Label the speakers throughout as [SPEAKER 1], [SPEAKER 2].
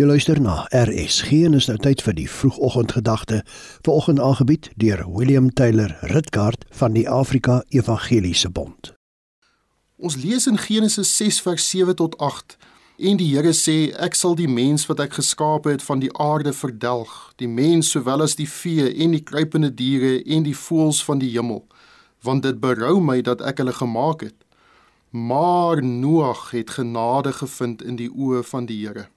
[SPEAKER 1] Jy luister na RSG en is nou tyd vir die vroegoggendgedagte. Vanoggend aangebied deur William Taylor Ritkaart van die Afrika Evangeliese Bond.
[SPEAKER 2] Ons lees in Genesis 6 vers 7 tot 8 en die Here sê ek sal die mens wat ek geskaap het van die aarde verdelg, die mens sowel as die vee en die kruipende diere en die voëls van die hemel, want dit berou my dat ek hulle gemaak het. Maar Noag het genade gevind in die oë van die Here.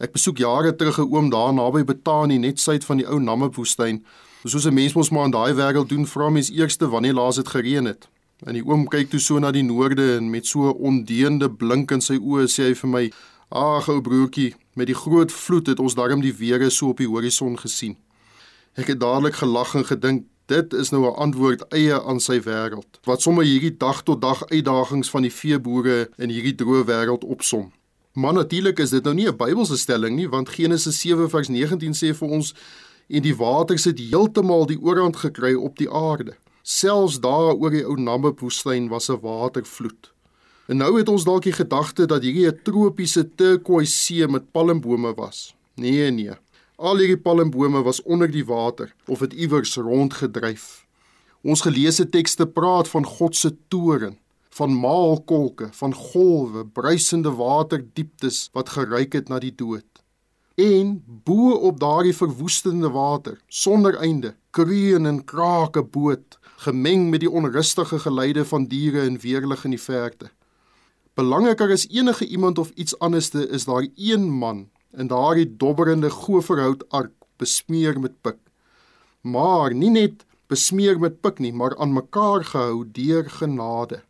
[SPEAKER 2] Ek besoek jare terug 'n oom daar naby Betani net suid van die ou Namib woestyn. Soos 'n mens mos maar in daai wêreld doen, vra mens eers wanneer laas dit gereën het. En die oom kyk toe so na die noorde en met so 'n ondeende blink in sy oë sê hy vir my: "Ag ou broertjie, met die groot vloed het ons darm die weere so op die horison gesien." Ek het dadelik gelag en gedink Dit is nou 'n antwoord eie aan sy wêreld wat sommer hierdie dag tot dag uitdagings van die veeboere in hierdie droë wêreld opsom. Maar natuurlik is dit nou nie 'n Bybelse stelling nie, want Genesis 7 vers 19 sê vir ons en die waters het heeltemal die oorhand gekry op die aarde. Selfs daar oor die ou Namib woestyn was 'n watervloed. En nou het ons dalk die gedagte dat hierdie 'n tropiese turquoise see met palmbome was. Nee nee. Al hierdie palmbome was onder die water of het iewers rondgedryf. Ons geleesde tekste praat van God se toorn van maalkolke, van golwe, bruisende waterdieptes wat geruik het na die dood. En bo op daardie verwoestende water, sonder einde, kreun en kraak 'n boot, gemeng met die onrustige geluide van diere en weerlig in die verte. Belangriker as enige iemand of iets anderste is daar een man in daardie dobberende goferhout ark besmeer met pik. Maar nie net besmeer met pik nie, maar aan mekaar gehou deur genade.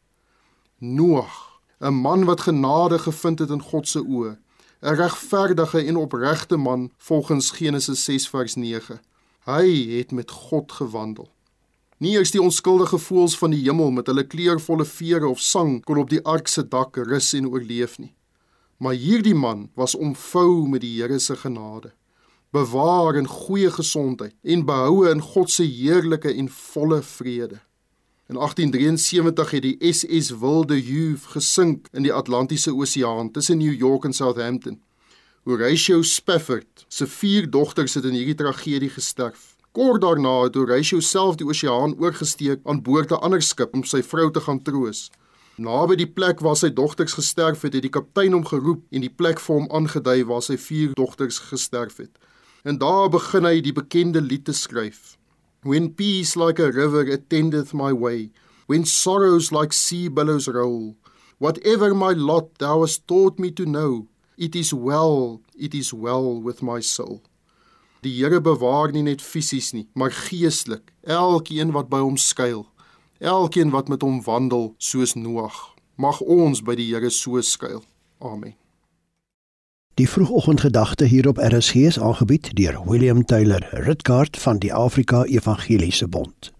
[SPEAKER 2] Noag, 'n man wat genade gevind het in God se oë, 'n regverdige en opregte man volgens Genesis 6 vers 9. Hy het met God gewandel. Nie eers die onskuldige voëls van die hemel met hulle kleurvolle vere of sang kon op die ark se dak rus en oorleef nie. Maar hierdie man was omvou met die Here se genade, bewaar in goeie gesondheid en behoue in God se heerlike en volle vrede. In 1873 het die SS Wilde Juve gesink in die Atlantiese Oseaan tussen New York en Southampton. Horatio Spafford se vier dogters het in hierdie tragedie gesterf. Kort daarna het Horatio self die oseaan oorgesteek aan boord 'n ander skip om sy vrou te gaan troos. Naby die plek waar sy dogters gesterf het, het die kaptein hom geroep en die plek vir hom aangedui waar sy vier dogters gesterf het. En daar begin hy die bekende lied te skryf. When peace like a river attendeth my way, when sorrows like sea billows roll, whatever my lot thou hast taught me to know, it is well, it is well with my soul. Die Here bewaar nie net fisies nie, maar geestelik elkeen wat by hom skuil, elkeen wat met hom wandel soos Noag. Mag ons by die Here so skuil. Amen.
[SPEAKER 1] Die vroegoggendgedagte hier op RSG is aangebied deur William Taylor Ritkaart van die Afrika Evangeliese Bond.